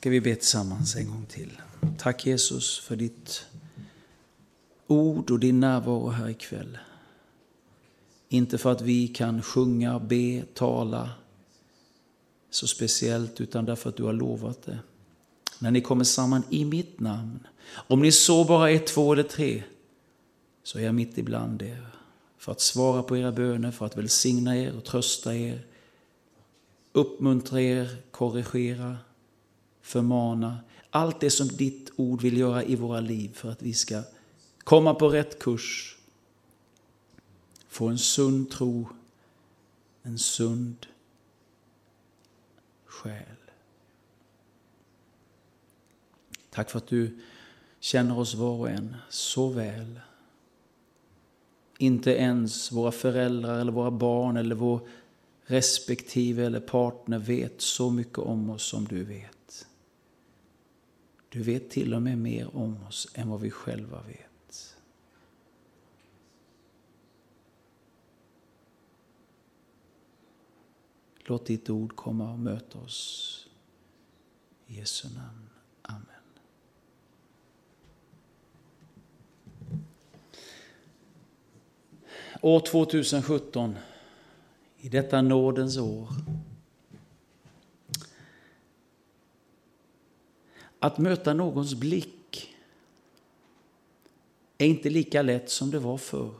ska vi be tillsammans en gång till. Tack Jesus för ditt ord och din närvaro här ikväll. Inte för att vi kan sjunga, be, tala så speciellt, utan därför att du har lovat det. När ni kommer samman i mitt namn, om ni så bara är två eller tre, så är jag mitt ibland er. För att svara på era böner, för att välsigna er och trösta er, uppmuntra er, korrigera, förmana. Allt det som ditt ord vill göra i våra liv för att vi ska komma på rätt kurs, få en sund tro, en sund själ. Tack för att du känner oss var och en så väl. Inte ens våra föräldrar eller våra barn eller vår respektive eller partner vet så mycket om oss som du vet. Du vet till och med mer om oss än vad vi själva vet. Låt ditt ord komma och möta oss. I Jesu namn. Amen. År 2017, i detta nådens år. Att möta någons blick är inte lika lätt som det var förr.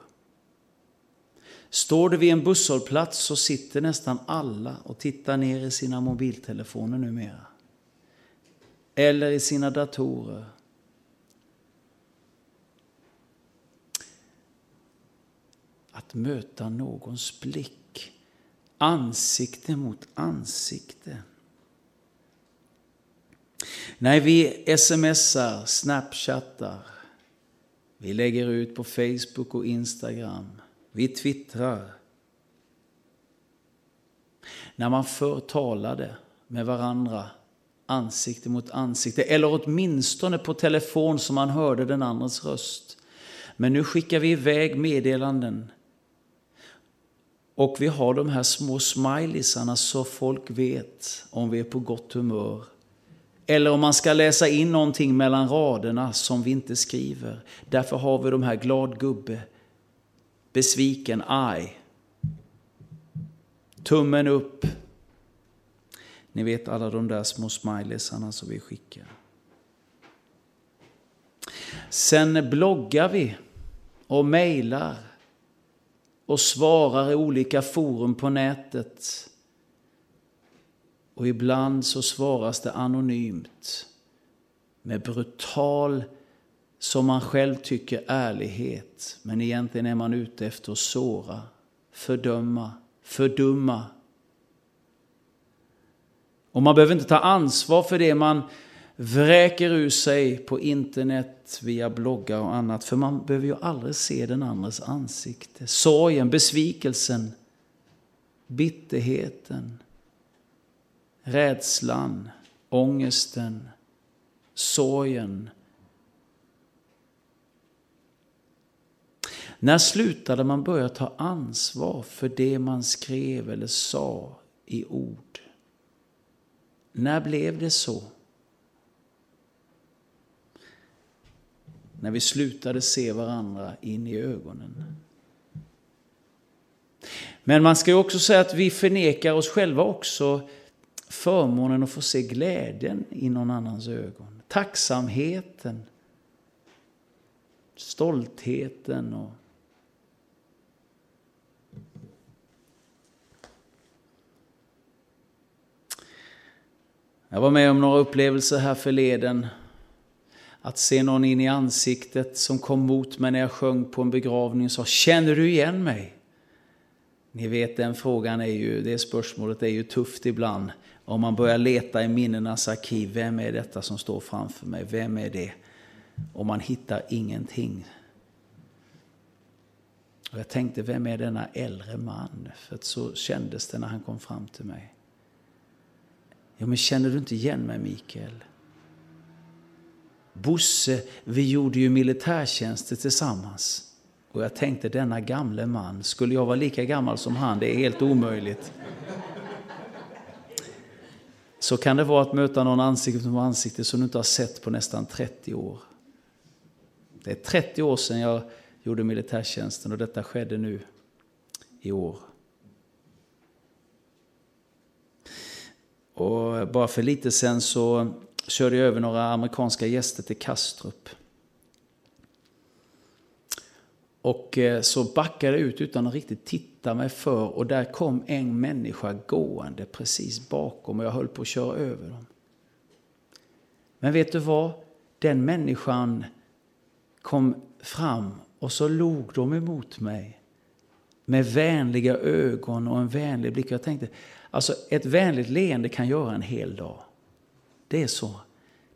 Står du vid en busshållplats så sitter nästan alla och tittar ner i sina mobiltelefoner numera. Eller i sina datorer. Att möta någons blick, ansikte mot ansikte. Nej, vi smsar, snapchattar, vi lägger ut på Facebook och Instagram, vi twittrar. När man förr talade med varandra ansikte mot ansikte, eller åtminstone på telefon så man hörde den andres röst. Men nu skickar vi iväg meddelanden. Och vi har de här små smileysarna så folk vet om vi är på gott humör. Eller om man ska läsa in någonting mellan raderna som vi inte skriver. Därför har vi de här glad gubbe, besviken, arg. Tummen upp. Ni vet alla de där små smileysarna som vi skickar. Sen bloggar vi och mejlar och svarar i olika forum på nätet. Och ibland så svaras det anonymt med brutal, som man själv tycker, ärlighet. Men egentligen är man ute efter att såra, fördöma, fördumma. Och man behöver inte ta ansvar för det man vräker ur sig på internet via bloggar och annat. För man behöver ju aldrig se den andres ansikte. Sorgen, besvikelsen, bitterheten, rädslan, ångesten, sorgen. När slutade man börja ta ansvar för det man skrev eller sa i ord? När blev det så? När vi slutade se varandra in i ögonen. Men man ska ju också säga att vi förnekar oss själva också förmånen att få se glädjen i någon annans ögon. Tacksamheten, stoltheten och Jag var med om några upplevelser här förleden. Att se någon in i ansiktet som kom mot mig när jag sjöng på en begravning och sa Känner du igen mig? Ni vet den frågan är ju, det spörsmålet är ju tufft ibland. Om man börjar leta i minnenas arkiv, vem är detta som står framför mig? Vem är det? Och man hittar ingenting. Och jag tänkte, vem är denna äldre man? För så kändes det när han kom fram till mig. Ja, men känner du inte igen mig, Mikael? Bosse, vi gjorde ju militärtjänster tillsammans. Och jag tänkte, denna gamle man, skulle jag vara lika gammal som han? Det är helt omöjligt. så kan det vara att möta någon ansikte mot ansikte som du inte har sett på nästan 30 år. Det är 30 år sedan jag gjorde militärtjänsten och detta skedde nu i år. Och bara för lite sen så körde jag över några amerikanska gäster till Kastrup. Och eh, så backade jag ut utan att riktigt titta mig för och där kom en människa gående precis bakom och jag höll på att köra över dem. Men vet du vad? Den människan kom fram och så log de emot mig med vänliga ögon och en vänlig blick. Jag tänkte, alltså ett vänligt leende kan göra en hel dag. Det är så.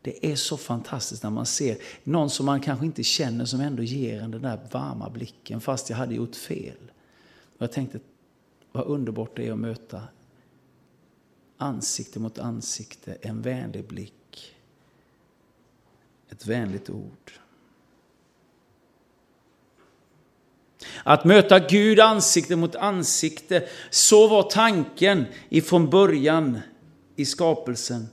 Det är så fantastiskt när man ser någon som man kanske inte känner som ändå ger en den där varma blicken fast jag hade gjort fel. Och jag tänkte, vad underbart det är att möta ansikte mot ansikte, en vänlig blick, ett vänligt ord. Att möta Gud ansikte mot ansikte, så var tanken ifrån början i skapelsen.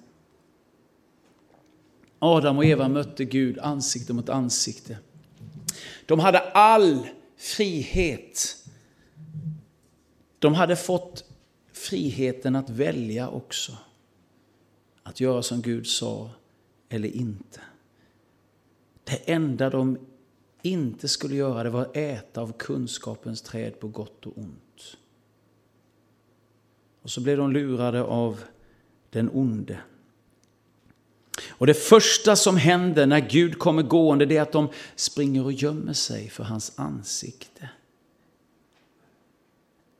Adam och Eva mötte Gud ansikte mot ansikte. De hade all frihet. De hade fått friheten att välja också. Att göra som Gud sa eller inte. Det enda de inte skulle göra det var att äta av kunskapens träd på gott och ont. Och så blev de lurade av den onde. Och det första som händer när Gud kommer gående det är att de springer och gömmer sig för hans ansikte.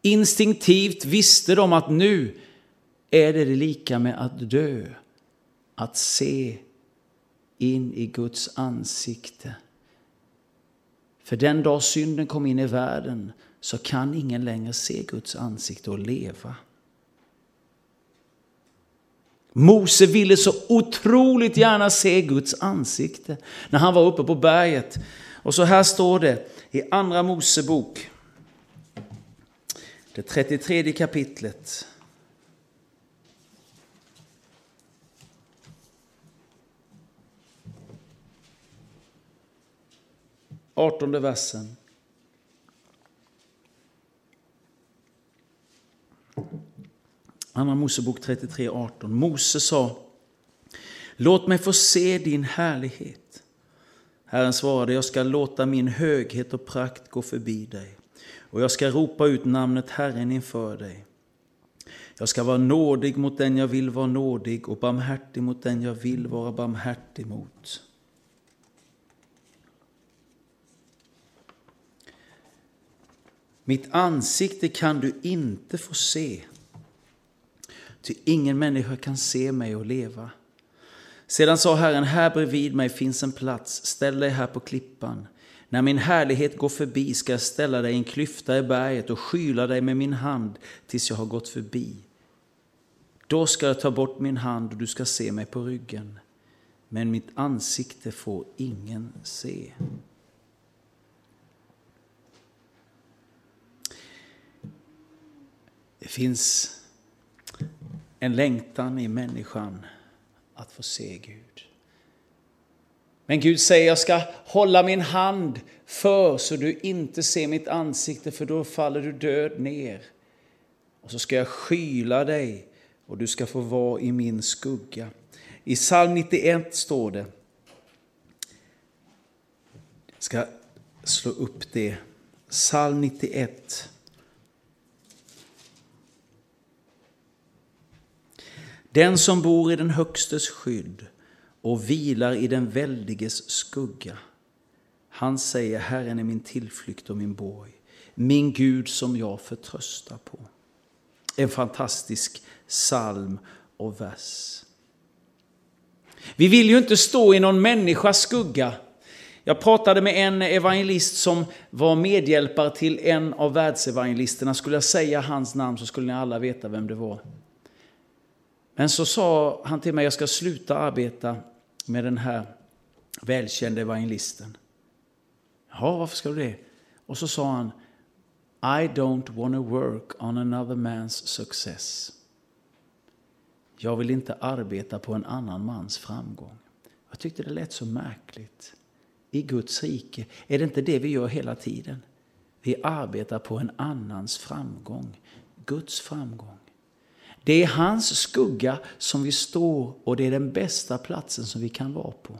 Instinktivt visste de att nu är det lika med att dö. Att se in i Guds ansikte. För den dag synden kom in i världen så kan ingen längre se Guds ansikte och leva. Mose ville så otroligt gärna se Guds ansikte när han var uppe på berget. Och så här står det i Andra Mosebok, det 33 kapitlet. Artonde versen. Andra Mosebok 33.18. Mose sa, låt mig få se din härlighet. Herren svarade, jag ska låta min höghet och prakt gå förbi dig och jag ska ropa ut namnet Herren inför dig. Jag ska vara nådig mot den jag vill vara nådig och barmhärtig mot den jag vill vara barmhärtig mot. Mitt ansikte kan du inte få se, Ty ingen människa kan se mig och leva. Sedan sa Herren, här bredvid mig finns en plats, ställ dig här på klippan. När min härlighet går förbi ska jag ställa dig i en klyfta i berget och skyla dig med min hand tills jag har gått förbi. Då ska jag ta bort min hand och du ska se mig på ryggen. Men mitt ansikte får ingen se. Det finns en längtan i människan att få se Gud. Men Gud säger, jag ska hålla min hand för så du inte ser mitt ansikte, för då faller du död ner. Och så ska jag skyla dig och du ska få vara i min skugga. I psalm 91 står det, jag ska slå upp det, psalm 91 Den som bor i den Högstes skydd och vilar i den Väldiges skugga. Han säger, Herren är min tillflykt och min borg, min Gud som jag förtröstar på. En fantastisk psalm och vers. Vi vill ju inte stå i någon människas skugga. Jag pratade med en evangelist som var medhjälpare till en av världsevangelisterna. Skulle jag säga hans namn så skulle ni alla veta vem det var. Men så sa han till mig, jag ska sluta arbeta med den här välkände evangelisten. Ja, varför ska du det? Och så sa han, I don't want to work on another man's success. Jag vill inte arbeta på en annan mans framgång. Jag tyckte det lät så märkligt. I Guds rike, är det inte det vi gör hela tiden? Vi arbetar på en annans framgång, Guds framgång. Det är hans skugga som vi står och det är den bästa platsen som vi kan vara på.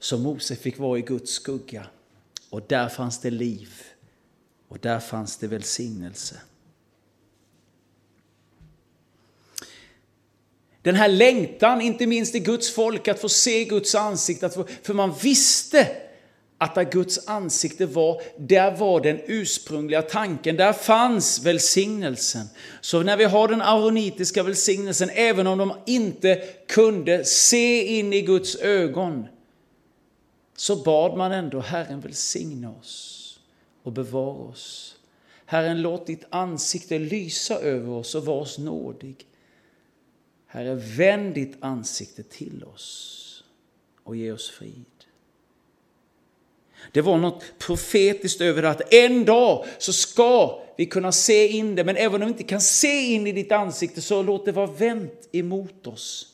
Så Mose fick vara i Guds skugga och där fanns det liv och där fanns det välsignelse. Den här längtan, inte minst i Guds folk, att få se Guds ansikte, få, för man visste att där Guds ansikte var, där var den ursprungliga tanken, där fanns välsignelsen. Så när vi har den aronitiska välsignelsen, även om de inte kunde se in i Guds ögon, så bad man ändå Herren välsigna oss och bevara oss. Herren låt ditt ansikte lysa över oss och var oss nådig. Herre, vänd ditt ansikte till oss och ge oss frid. Det var något profetiskt över att en dag så ska vi kunna se in det, men även om vi inte kan se in i ditt ansikte så låt det vara vänt emot oss.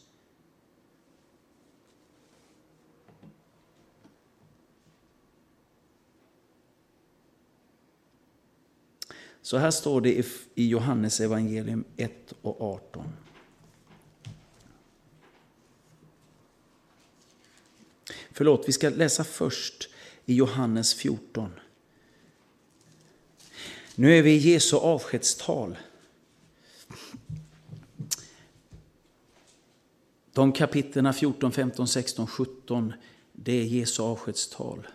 Så här står det i Johannes evangelium 1 och 18. Förlåt, vi ska läsa först i Johannes 14. Nu är vi i Jesu avskedstal. De kapitlerna 14, 15, 16, 17, det är Jesu avskedstal.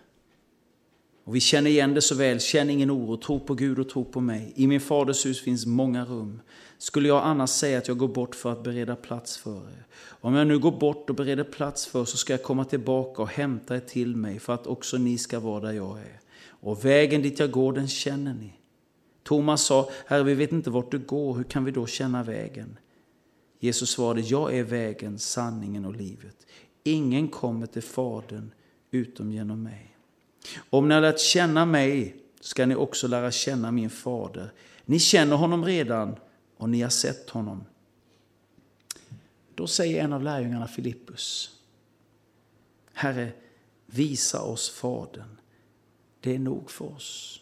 Och vi känner igen det så väl, känn ingen oro, tro på Gud och tro på mig. I min faders hus finns många rum. Skulle jag annars säga att jag går bort för att bereda plats för er? Om jag nu går bort och bereder plats för er så ska jag komma tillbaka och hämta er till mig för att också ni ska vara där jag är. Och vägen dit jag går, den känner ni. Thomas sa, Herre, vi vet inte vart du går, hur kan vi då känna vägen? Jesus svarade, jag är vägen, sanningen och livet. Ingen kommer till Fadern utom genom mig. Om ni har lärt känna mig ska ni också lära känna min fader. Ni känner honom redan och ni har sett honom. Då säger en av lärjungarna Filippus, Herre, visa oss Fadern. Det är nog för oss.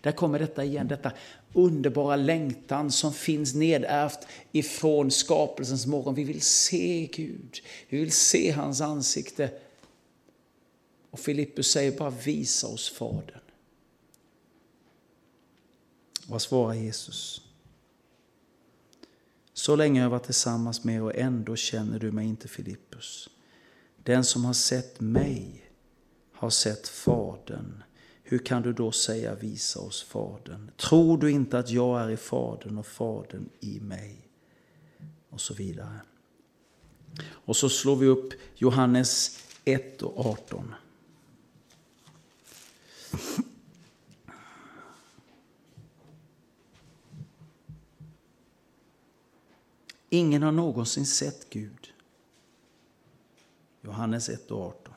Där kommer detta igen, detta underbara längtan som finns nedärvt ifrån skapelsens morgon. Vi vill se Gud, vi vill se hans ansikte. Och Filippus säger bara visa oss Fadern. Vad svarar Jesus? Så länge har jag varit tillsammans med er och ändå känner du mig inte Filippus. Den som har sett mig har sett Fadern. Hur kan du då säga visa oss Fadern? Tror du inte att jag är i Fadern och Fadern i mig? Och så vidare. Och så slår vi upp Johannes 1 och 18. Ingen har någonsin sett Gud. Johannes 1 och 18.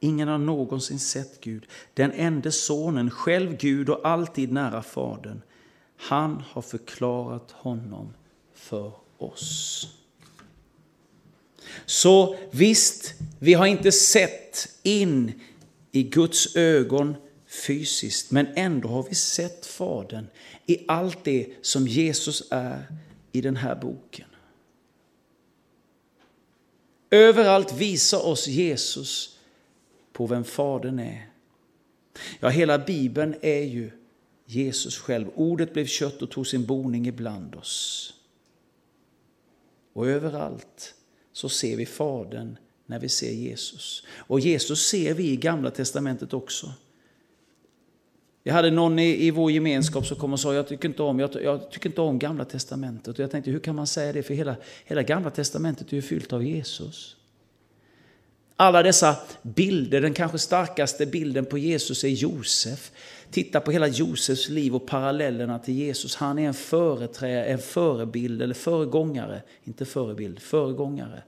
Ingen har någonsin sett Gud. Den enda sonen, själv Gud och alltid nära Fadern. Han har förklarat honom för oss. Så visst, vi har inte sett in i Guds ögon fysiskt, men ändå har vi sett Fadern i allt det som Jesus är i den här boken. Överallt visar oss Jesus på vem Fadern är. Ja, hela Bibeln är ju Jesus själv. Ordet blev kött och tog sin boning ibland oss. Och överallt så ser vi Fadern när vi ser Jesus. Och Jesus ser vi i Gamla Testamentet också. Jag hade någon i, i vår gemenskap som kom och sa jag tycker, inte om, jag, jag, tycker inte om Gamla Testamentet. Och jag tänkte hur kan man säga det? För hela, hela Gamla Testamentet är ju fyllt av Jesus. Alla dessa bilder, den kanske starkaste bilden på Jesus är Josef. Titta på hela Josefs liv och parallellerna till Jesus. Han är en företrädare, en förebild eller föregångare, inte förebild, föregångare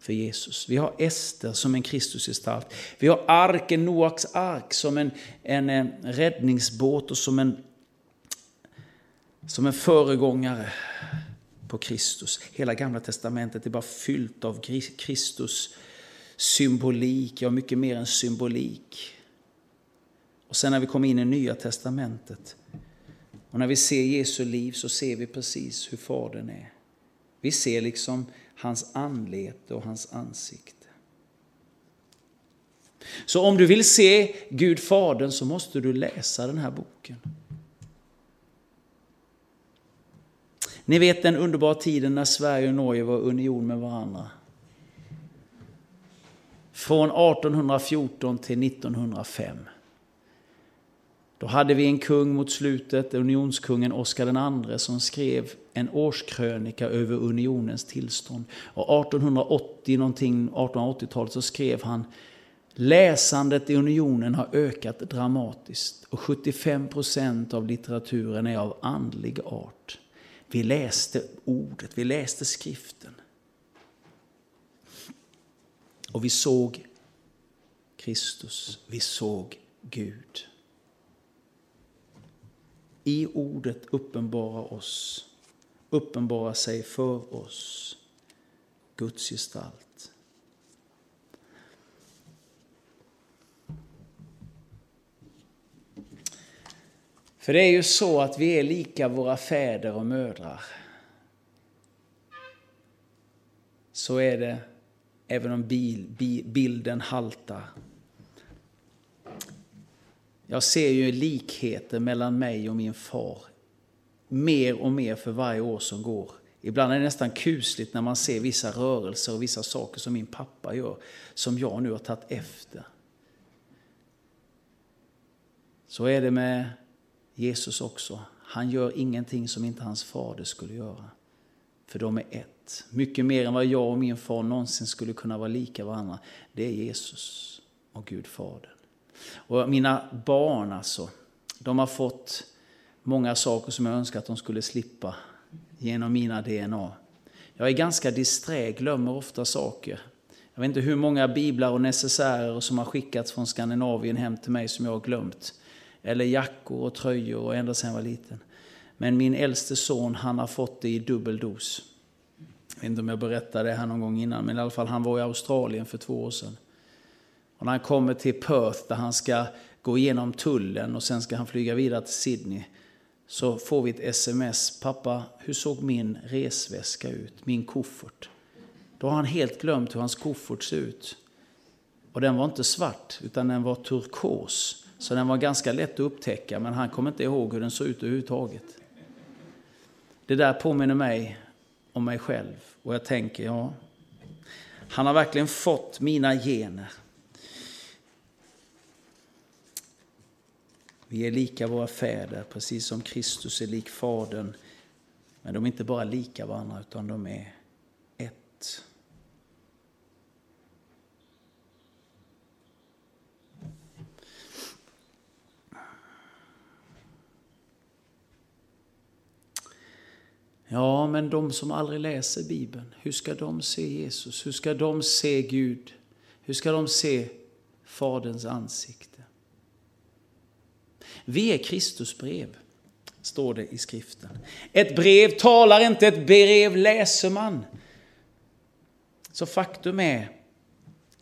för Jesus. Vi har Ester som en Kristusgestalt. Vi har arken, Noaks ark som en, en, en räddningsbåt och som en som en föregångare på Kristus. Hela gamla testamentet är bara fyllt av Kristus symbolik, ja mycket mer än symbolik. Och sen när vi kommer in i nya testamentet och när vi ser Jesu liv så ser vi precis hur Fadern är. Vi ser liksom hans anlete och hans ansikte. Så om du vill se Gud Fadern så måste du läsa den här boken. Ni vet den underbara tiden när Sverige och Norge var union med varandra. Från 1814 till 1905. Då hade vi en kung mot slutet, unionskungen Oscar II, som skrev en årskrönika över unionens tillstånd. Och 1880 1880-talet så skrev han Läsandet i unionen har ökat dramatiskt och 75 procent av litteraturen är av andlig art. Vi läste ordet, vi läste skriften. Och vi såg Kristus, vi såg Gud. I ordet uppenbara oss, uppenbara sig för oss Guds gestalt. För det är ju så att vi är lika våra fäder och mödrar. Så är det även om bil, bilden haltar. Jag ser ju likheter mellan mig och min far. Mer och mer för varje år som går. Ibland är det nästan kusligt när man ser vissa rörelser och vissa saker som min pappa gör, som jag nu har tagit efter. Så är det med Jesus också. Han gör ingenting som inte hans fader skulle göra. För de är ett. Mycket mer än vad jag och min far någonsin skulle kunna vara lika varandra. Det är Jesus och Gud Fader. Och mina barn alltså, de har fått många saker som jag önskar att de skulle slippa genom mina DNA. Jag är ganska disträ, glömmer ofta saker. Jag vet inte hur många biblar och necessärer som har skickats från Skandinavien hem till mig som jag har glömt. Eller jackor och tröjor och ända sedan jag var liten. Men min äldste son, han har fått det i dubbel dos. Jag vet inte om jag berättade det här någon gång innan, men i alla fall han var i Australien för två år sedan. Och när han kommer till Perth där han ska gå igenom tullen och sen ska han flyga vidare till Sydney. Så får vi ett sms. Pappa, hur såg min resväska ut? Min koffert. Då har han helt glömt hur hans koffert ser ut. Och den var inte svart, utan den var turkos. Så den var ganska lätt att upptäcka, men han kommer inte ihåg hur den såg ut överhuvudtaget. Det där påminner mig om mig själv. Och jag tänker, ja, han har verkligen fått mina gener. Vi är lika våra fäder, precis som Kristus är lik Fadern. Men de är inte bara lika varandra, utan de är ett. Ja, men de som aldrig läser Bibeln, hur ska de se Jesus? Hur ska de se Gud? Hur ska de se Faderns ansikte? Vi är Kristus brev, står det i skriften. Ett brev talar inte, ett brev läser man. Så faktum är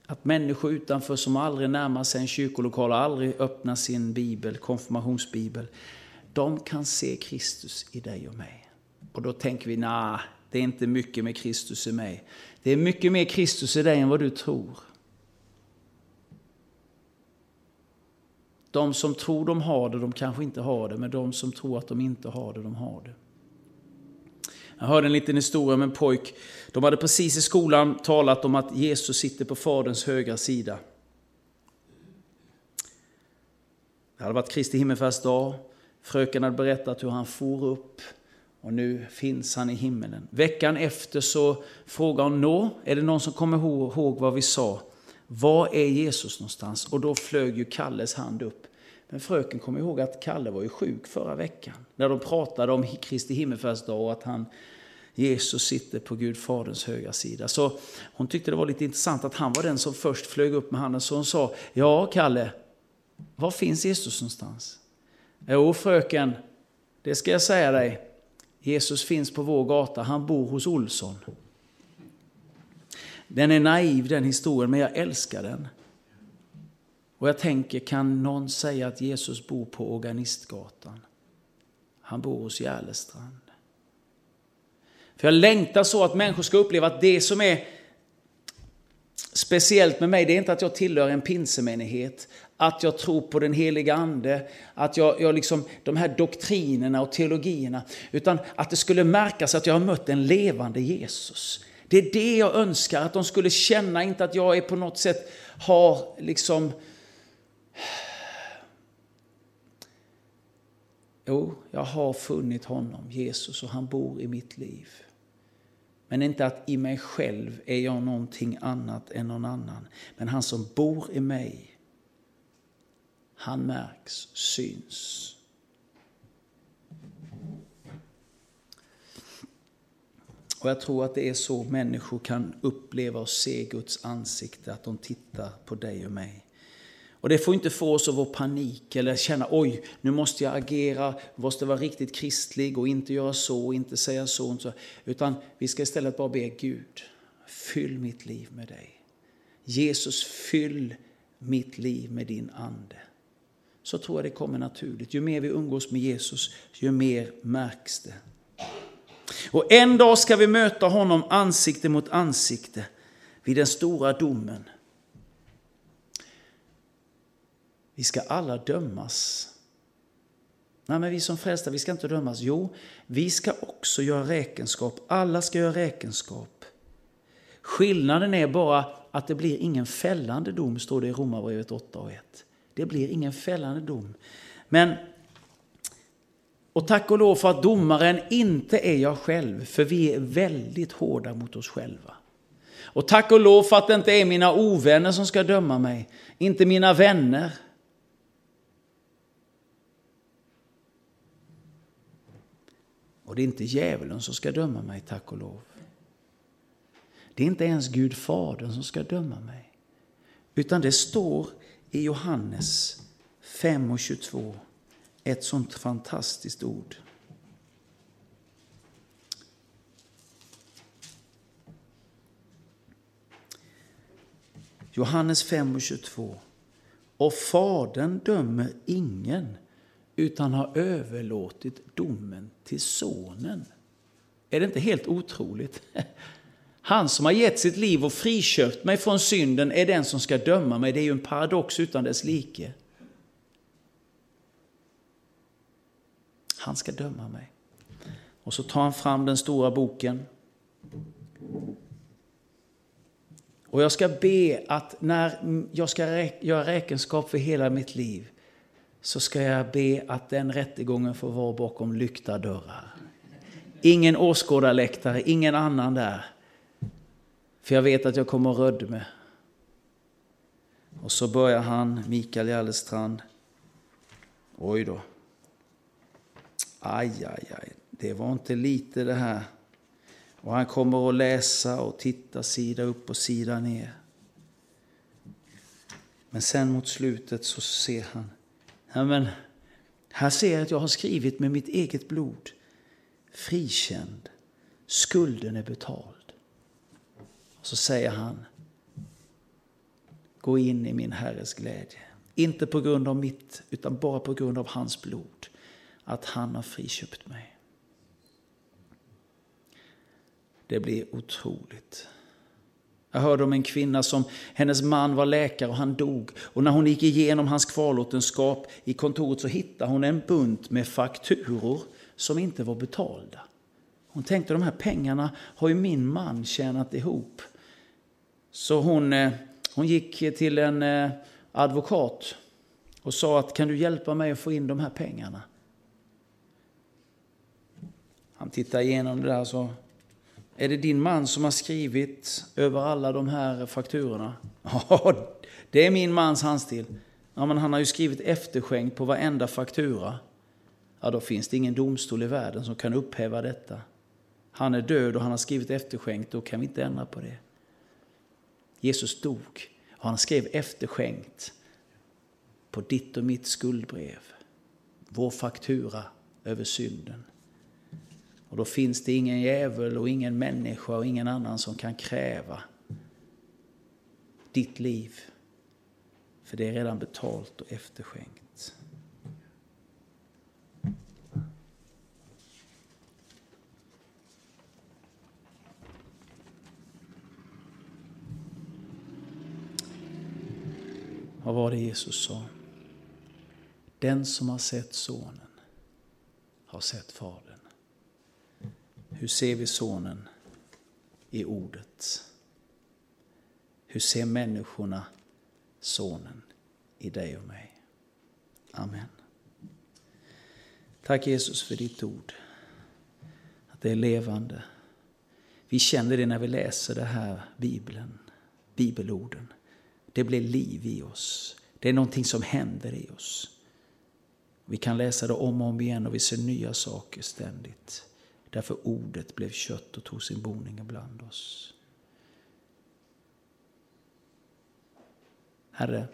att människor utanför som aldrig närmar sig en kyrkolokal, aldrig öppnar sin bibel, konfirmationsbibel, de kan se Kristus i dig och mig. Och då tänker vi, nej, det är inte mycket med Kristus i mig. Det är mycket mer Kristus i dig än vad du tror. De som tror de har det, de kanske inte har det, men de som tror att de inte har det, de har det. Jag hörde en liten historia om en pojk. De hade precis i skolan talat om att Jesus sitter på Faderns högra sida. Det hade varit Kristi himmelfärdsdag. Fröken hade berättat hur han for upp och nu finns han i himmelen. Veckan efter så frågade hon, nå, är det någon som kommer ihåg vad vi sa? Var är Jesus någonstans? Och då flög ju Kalles hand upp. Men fröken kom ihåg att Kalle var ju sjuk förra veckan. När de pratade om Kristi himmelsfärdsdag och att han, Jesus sitter på Gud Faderns högra sida. Så hon tyckte det var lite intressant att han var den som först flög upp med handen. Så hon sa, ja Kalle, var finns Jesus någonstans? Jo fröken, det ska jag säga dig. Jesus finns på vår gata, han bor hos Olsson. Den är naiv den historien, men jag älskar den. Och jag tänker, kan någon säga att Jesus bor på Organistgatan? Han bor hos Järlestrand. För jag längtar så att människor ska uppleva att det som är speciellt med mig, det är inte att jag tillhör en pinsemenighet, att jag tror på den heliga ande, att jag, jag liksom, de här doktrinerna och teologierna, utan att det skulle märkas att jag har mött en levande Jesus. Det är det jag önskar, att de skulle känna, inte att jag är på något sätt har liksom Jo, jag har funnit honom, Jesus, och han bor i mitt liv. Men inte att i mig själv är jag någonting annat än någon annan. Men han som bor i mig, han märks, syns. Och jag tror att det är så människor kan uppleva och se Guds ansikte, att de tittar på dig och mig. Och det får inte få oss att vara panik eller känna oj, nu måste jag agera, måste vara riktigt kristlig och inte göra så och inte säga så. Och så. Utan vi ska istället bara be Gud, fyll mitt liv med dig. Jesus, fyll mitt liv med din ande. Så tror jag det kommer naturligt. Ju mer vi umgås med Jesus, ju mer märks det. Och en dag ska vi möta honom ansikte mot ansikte vid den stora domen. Vi ska alla dömas. Nej, men vi som frälsta, vi ska inte dömas. Jo, vi ska också göra räkenskap. Alla ska göra räkenskap. Skillnaden är bara att det blir ingen fällande dom, står det i Romarbrevet 8 och 1. Det blir ingen fällande dom. Men, och tack och lov för att domaren inte är jag själv, för vi är väldigt hårda mot oss själva. Och tack och lov för att det inte är mina ovänner som ska döma mig, inte mina vänner. Och det är inte djävulen som ska döma mig, tack och lov. Det är inte ens Gud Fadern som ska döma mig. Utan det står i Johannes 5 och 22 ett sånt fantastiskt ord. Johannes 5 och 22. Och Fadern dömer ingen utan har överlåtit domen till sonen. Är det inte helt otroligt? Han som har gett sitt liv och friköpt mig från synden är den som ska döma mig. Det är ju en paradox utan dess like. Han ska döma mig. Och så tar han fram den stora boken. Och jag ska be att när jag ska göra räkenskap för hela mitt liv så ska jag be att den rättegången får vara bakom lyckta dörrar. Ingen åskådarläktare, ingen annan där. För jag vet att jag kommer att rödme. Och så börjar han, Mikael Järlestrand. Oj då. Aj, aj, aj. Det var inte lite det här. Och han kommer att läsa och titta sida upp och sida ner. Men sen mot slutet så ser han Ja, men, här ser jag att jag har skrivit med mitt eget blod. Frikänd. Skulden är betald. Och så säger han, gå in i min Herres glädje. Inte på grund av mitt, utan bara på grund av hans blod. Att han har friköpt mig. Det blir otroligt. Jag hörde om en kvinna som, hennes man var läkare och han dog. Och när hon gick igenom hans kvarlåtenskap i kontoret så hittade hon en bunt med fakturor som inte var betalda. Hon tänkte de här pengarna har ju min man tjänat ihop. Så hon, eh, hon gick till en eh, advokat och sa att kan du hjälpa mig att få in de här pengarna? Han tittar igenom det där och så är det din man som har skrivit över alla de här fakturorna? Ja, det är min mans handstil. Ja, men han har ju skrivit efterskänkt på varenda faktura. Ja, då finns det ingen domstol i världen som kan upphäva detta. Han är död och han har skrivit efterskänkt, då kan vi inte ändra på det. Jesus dog och han skrev efterskänkt på ditt och mitt skuldbrev. Vår faktura över synden. Och då finns det ingen djävul och ingen människa och ingen annan som kan kräva ditt liv. För det är redan betalt och efterskänkt. Vad var det Jesus sa? Den som har sett sonen har sett fadern. Hur ser vi sonen i ordet? Hur ser människorna sonen i dig och mig? Amen. Tack Jesus för ditt ord. Att det är levande. Vi känner det när vi läser det här Bibeln, bibelorden. Det blir liv i oss. Det är någonting som händer i oss. Vi kan läsa det om och om igen och vi ser nya saker ständigt. Därför ordet blev kött och tog sin boning ibland oss. Herre,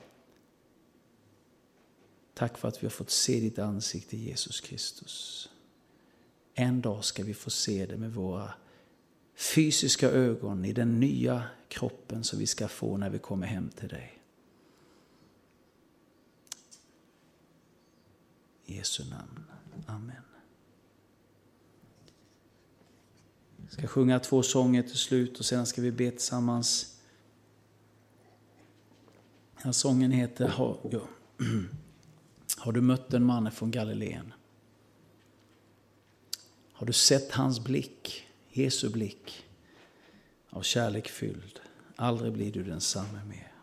tack för att vi har fått se ditt ansikte Jesus Kristus. En dag ska vi få se det med våra fysiska ögon i den nya kroppen som vi ska få när vi kommer hem till dig. I Jesu namn. Amen. Jag ska sjunga två sånger till slut och sedan ska vi be tillsammans. Den här sången heter har, ja. har du mött en man från Galileen? Har du sett hans blick, Jesu blick, av kärlek fylld? Aldrig blir du densamme mer.